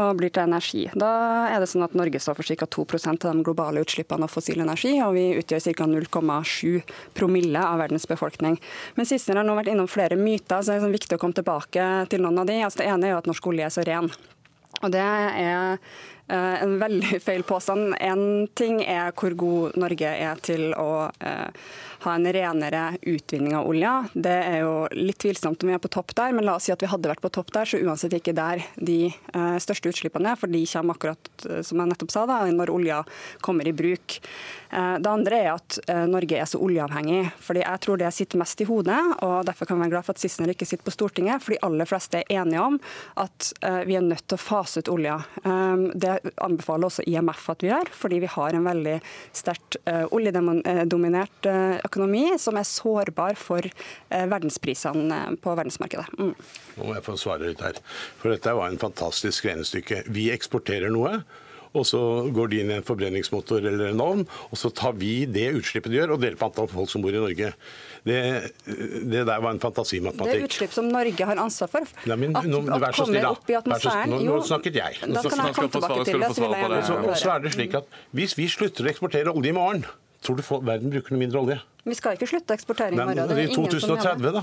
S28: og blir til energi. Da er det sånn at Norge står for ca. 2% av de globale utslippene av fossil energi, og vi utgjør ca. 0,7 promille av verdens befolkning. Men Sissener har nå vært innom flere myter, så det er sånn viktig å komme tilbake til noen av de. Altså, det ene er jo at norsk olje er så ren. Og Det er eh, en veldig feil påstand. En ting er hvor god Norge er til å eh, ha en renere utvinning av olja. Det er jo litt tvilsomt om vi er på topp der, men la oss si at vi hadde vært på topp der, så uansett ikke der de eh, største utslippene er, for de kommer akkurat eh, som jeg nettopp sa, da, når olja kommer i bruk. Eh, det andre er at Norge er så oljeavhengig. fordi Jeg tror det sitter mest i hodet, og derfor kan vi være glad for at Sissener ikke sitter på Stortinget. For de aller fleste er enige om at vi er nødt til å fase ut olja. Det anbefaler også IMF at vi gjør, fordi vi har en veldig sterkt oljedominert økonomi som er sårbar for eh, verdensprisene eh, på verdensmarkedet. Mm.
S27: Nå må jeg få svare litt her. For dette var en fantastisk regnestykke. Vi eksporterer noe. Og så går de inn i en forbrenningsmotor eller en ovn, og så tar vi det utslippet de gjør, og deler på antall folk som bor i Norge. Det, det der var en fantasimatematikk.
S28: Det er utslipp som Norge har ansvar for.
S27: Nei, men,
S28: At-
S27: nå,
S28: at
S27: vær så
S28: kommer
S27: snill, da.
S28: opp i
S27: Vær så Nå, nå snakket jeg.
S28: Da skal jeg komme tilbake til det. så
S27: Og så- er det slik at Hvis vi slutter å eksportere olje i morgen, tror du verden bruker noe mindre olje?
S28: Vi skal ikke slutte å eksportere i
S27: Nei,
S28: morgen.
S27: men I 2030, da?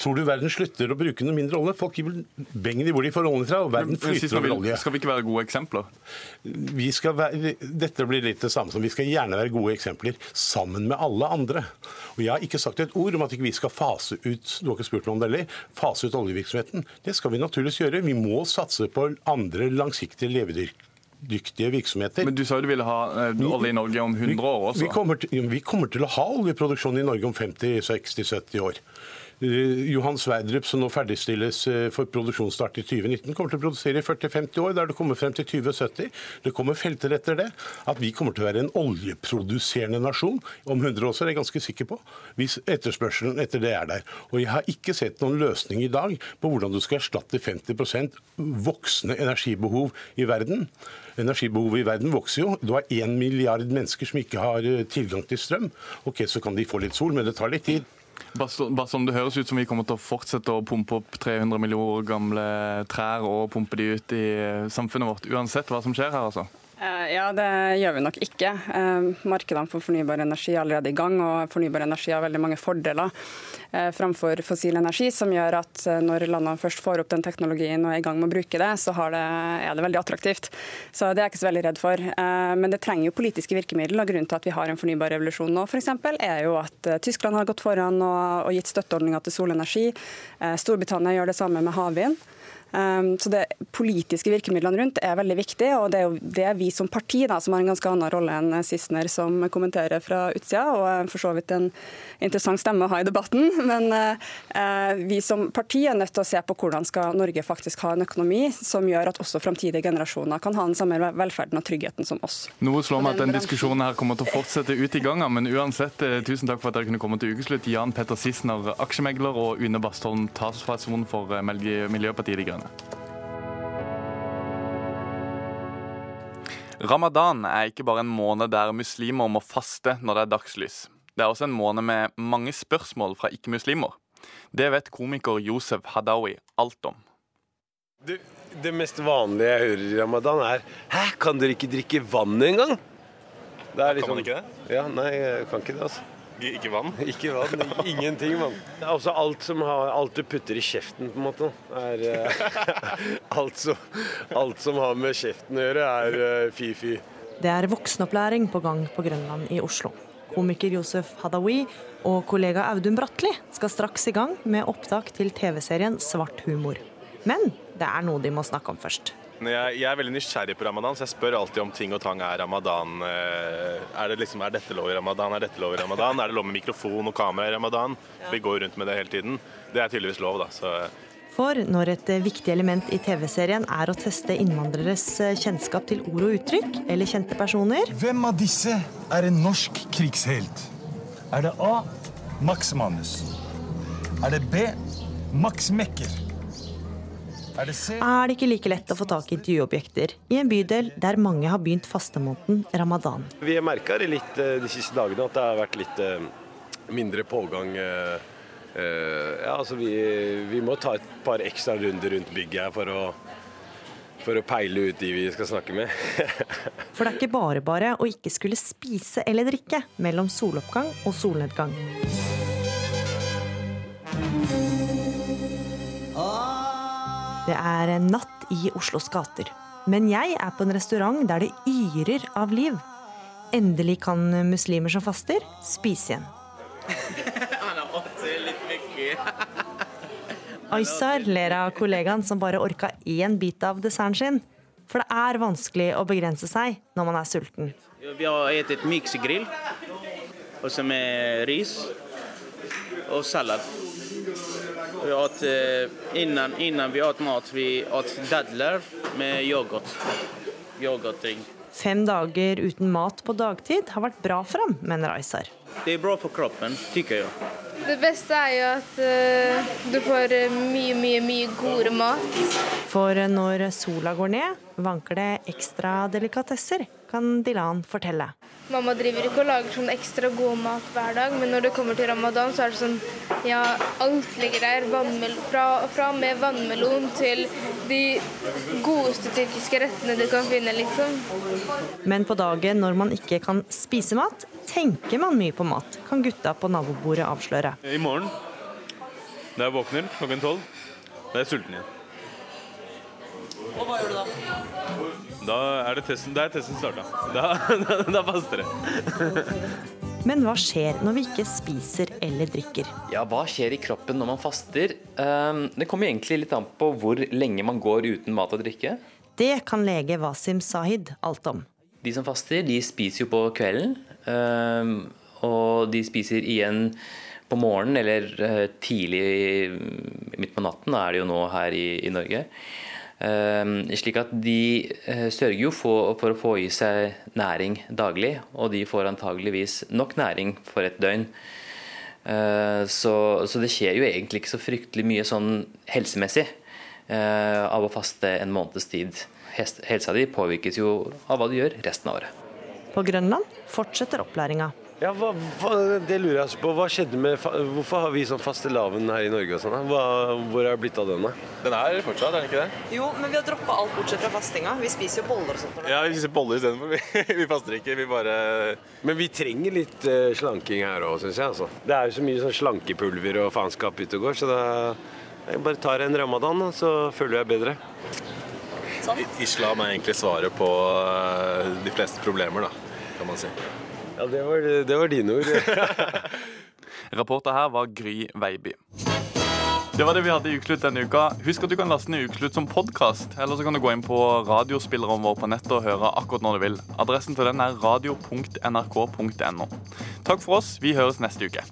S27: Tror du verden slutter å bruke noe mindre olje? Folk gir vel bengen i hvor de får oljen fra, og verden flyter over olje.
S1: Skal vi ikke være gode eksempler?
S27: Vi skal være, dette blir litt det samme som vi skal gjerne være gode eksempler sammen med alle andre. Og Jeg har ikke sagt et ord om at ikke vi skal fase ut du har ikke spurt meg om det heller, fase ut oljevirksomheten. Det skal vi naturligvis gjøre. Vi må satse på andre langsiktige levedyktige virksomheter.
S1: Men du sa jo du ville ha eh, olje i Norge om 100 år også.
S27: Vi kommer, til, vi kommer til å ha oljeproduksjon i Norge om 50-60-70 år. Eh, Johan Sverdrup, som nå ferdigstilles eh, for produksjonsstart i 2019, kommer til å produsere i 40-50 år, der det kommer frem til 2070. Det kommer felter etter det. At vi kommer til å være en oljeproduserende nasjon om 100 år, er jeg ganske sikker på. Hvis etterspørselen etter det er der. Og jeg har ikke sett noen løsning i dag på hvordan du skal erstatte 50 voksende energibehov i verden. Energibehovet i verden vokser jo. Du har én milliard mennesker som ikke har eh, tilgang til strøm. Ok, Så kan de få litt sol, men det tar litt tid.
S1: Bare som Det høres ut som vi kommer til å fortsette å pumpe opp 300 millioner gamle trær og pumpe de ut i samfunnet vårt, uansett hva som skjer her, altså.
S28: Eh, Ja, det gjør vi nok ikke. Eh, Markedene for fornybar energi er allerede i gang, og fornybar energi har veldig mange fordeler eh, framfor fossil energi, som gjør at når landene først får opp den teknologien og er i gang med å bruke det, så det, er det veldig attraktivt. Så det er jeg ikke så veldig redd for. Men det trenger jo politiske virkemidler. og Grunnen til at vi har en fornybar revolusjon nå, eksempel, er jo at Tyskland har gått foran og, og gitt støtteordninger til solenergi. Storbritannia gjør det samme med havvind. Um, så det politiske virkemidlene rundt er veldig viktig, og det er jo det vi som parti da, som har en ganske annen rolle enn Sissener, som kommenterer fra utsida, og for så vidt en interessant stemme å ha i debatten. Men eh, vi som parti er nødt til å se på hvordan skal Norge faktisk ha en økonomi som gjør at også framtidige generasjoner kan ha den samme velferden og tryggheten som oss.
S1: Noe slår meg at den diskusjonen her kommer til å fortsette ut i gangen, men uansett, eh, tusen takk for at dere kunne komme til ukeslutt. Jan Petter Sissener, aksjemegler, og Une Bastholm, talsperson for eh, Miljøpartiet De Grønne. Ramadan er ikke bare en måned der muslimer må faste når det er dagslys. Det er også en måned med mange spørsmål fra ikke-muslimer. Det vet komiker Josef Hadaoui alt om.
S25: Det, det mest vanlige jeg hører i ramadan, er Hæ, kan dere ikke drikke vann engang? Det er
S29: Kan man ikke det?
S25: Ja, nei, jeg kan ikke det, altså.
S29: Ikke vann?
S25: Ikke vann, ingenting vann. Altså alt, som har, alt du putter i kjeften, på en måte, er eh, alt, som, alt som har med kjeften å gjøre, er eh, fy-fy.
S30: Det er voksenopplæring på gang på Grønland i Oslo. Komiker Josef Hadaoui og kollega Audun Bratli skal straks i gang med opptak til TV-serien Svart humor. Men det er noe de må snakke om først.
S29: Jeg, jeg er veldig nysgjerrig på ramadan, så jeg spør alltid om ting og tang er ramadan. Eh, Er, det liksom, er dette lov i ramadan? Er dette lov i ramadan? Er det lov med mikrofon og kamera i ramadan? Vi går rundt med det hele tiden. Det er tydeligvis lov, da. Så
S30: For når et eh, viktig element i TV-serien er å teste innvandreres eh, kjennskap til ord og uttrykk, eller kjente personer,
S31: Hvem av disse er en norsk krigshelt? Er det A. Max Manus? Er det B. Max Mekker? Er det
S30: er ikke like lett å få tak i intervjuobjekter i en bydel der mange har begynt fastemåneden ramadan.
S25: Vi har merka det litt eh, de siste dagene, at det har vært litt eh, mindre pågang. eh, eh, Ja, altså vi, vi må ta et par ekstra runder rundt bygget her for å, for å peile ut de vi skal snakke med.
S30: For det er ikke bare bare å ikke skulle spise eller drikke mellom soloppgang og solnedgang. Det er natt i Oslos gater. Men jeg er på en restaurant der det yrer av liv. Endelig kan muslimer som faster, spise igjen.
S32: Han har fått litt mye.
S30: Aysar ler av kollegaen som bare orka én bit av desserten sin. For det er vanskelig å begrense seg når man er sulten.
S32: Vi har spist miksegrill, og så med ris og salat. Åt, eh, innan, innan vi åt mat, vi åt dadler med yoghurt. Yoghurtdrink.
S30: Fem dager uten mat på dagtid har vært bra for ham, mener Aysar.
S32: Det er bra for kroppen, tykker jeg.
S33: Det beste er jo at eh, du får eh, mye, mye, mye god mat.
S30: For når sola går ned, vanker det ekstra delikatesser, kan Dilan fortelle.
S33: Mamma driver ikke og lager sånn ekstra god mat hver dag, men når det kommer til ramadan, så er det sånn Ja, alt ligger der. Vannmel fra, fra med vannmelon til de godeste tyrkiske rettene du kan finne, liksom.
S30: Men på dagen når man ikke kan spise mat, tenker man mye på mat, kan gutta på nabobordet avsløre.
S29: I morgen, da jeg våkner klokken tolv, da er jeg sulten igjen.
S32: Og hva gjør du da?
S29: Da er det testen, da er testen starta. Da, da, da faster det.
S30: Men hva skjer når vi ikke spiser eller drikker?
S34: Ja, Hva skjer i kroppen når man faster? Ehm, Det kommer egentlig litt an på hvor lenge man går uten mat og drikke.
S30: Det kan lege Wasim Sahid alt om.
S34: De som faster, de spiser jo på kvelden. ehm, Og de spiser igjen på morgenen eller eh, tidlig midt på natten, er det jo nå her i, i Norge. Ehm, Slik at de eh, sørger jo for, å få i seg næring daglig, og de får antageligvis nok næring for et døgn. Eh, Så, så det skjer jo egentlig ikke så fryktelig mye sånn helsemessig eh, av å faste en måneds tid. Helsa di påvirkes jo av hva du gjør resten av året.
S30: På Grønland fortsetter opplæringa.
S25: Ja, hva, hva, det lurer jeg også på. Hva skjedde med, Hvorfor har vi sånn fastelavn her i Norge og sånn? Hva- Hvor er det blitt av den, da?
S29: Den er fortsatt, er den ikke det?
S22: Jo, men vi har droppa alt bortsett fra fastinga. Vi spiser jo boller og sånt.
S29: Ja, vi spiser boller istedenfor. Vi, vi faster ikke, vi bare
S25: Men vi trenger litt uh, slanking her òg, syns jeg. altså. Det er jo så mye sånn slankepulver og faenskap ute og går, så da jeg bare tar en ramadan, da, så føler jeg bedre.
S29: Sånn. Islam er egentlig svaret på eh, de fleste problemer, da, kan man si.
S25: Ja, det var, det var dine ord.
S1: Rapporter her var Gry Veiby. Det var det vi hadde i Ukeslutt denne uka. Husk at du kan laste ned Ukeslutt som podkast. Eller så kan du gå inn på radiospilleren vår på nettet og høre akkurat når du vil. Adressen til den er radio.nrk.no. Takk for oss. Vi høres neste uke.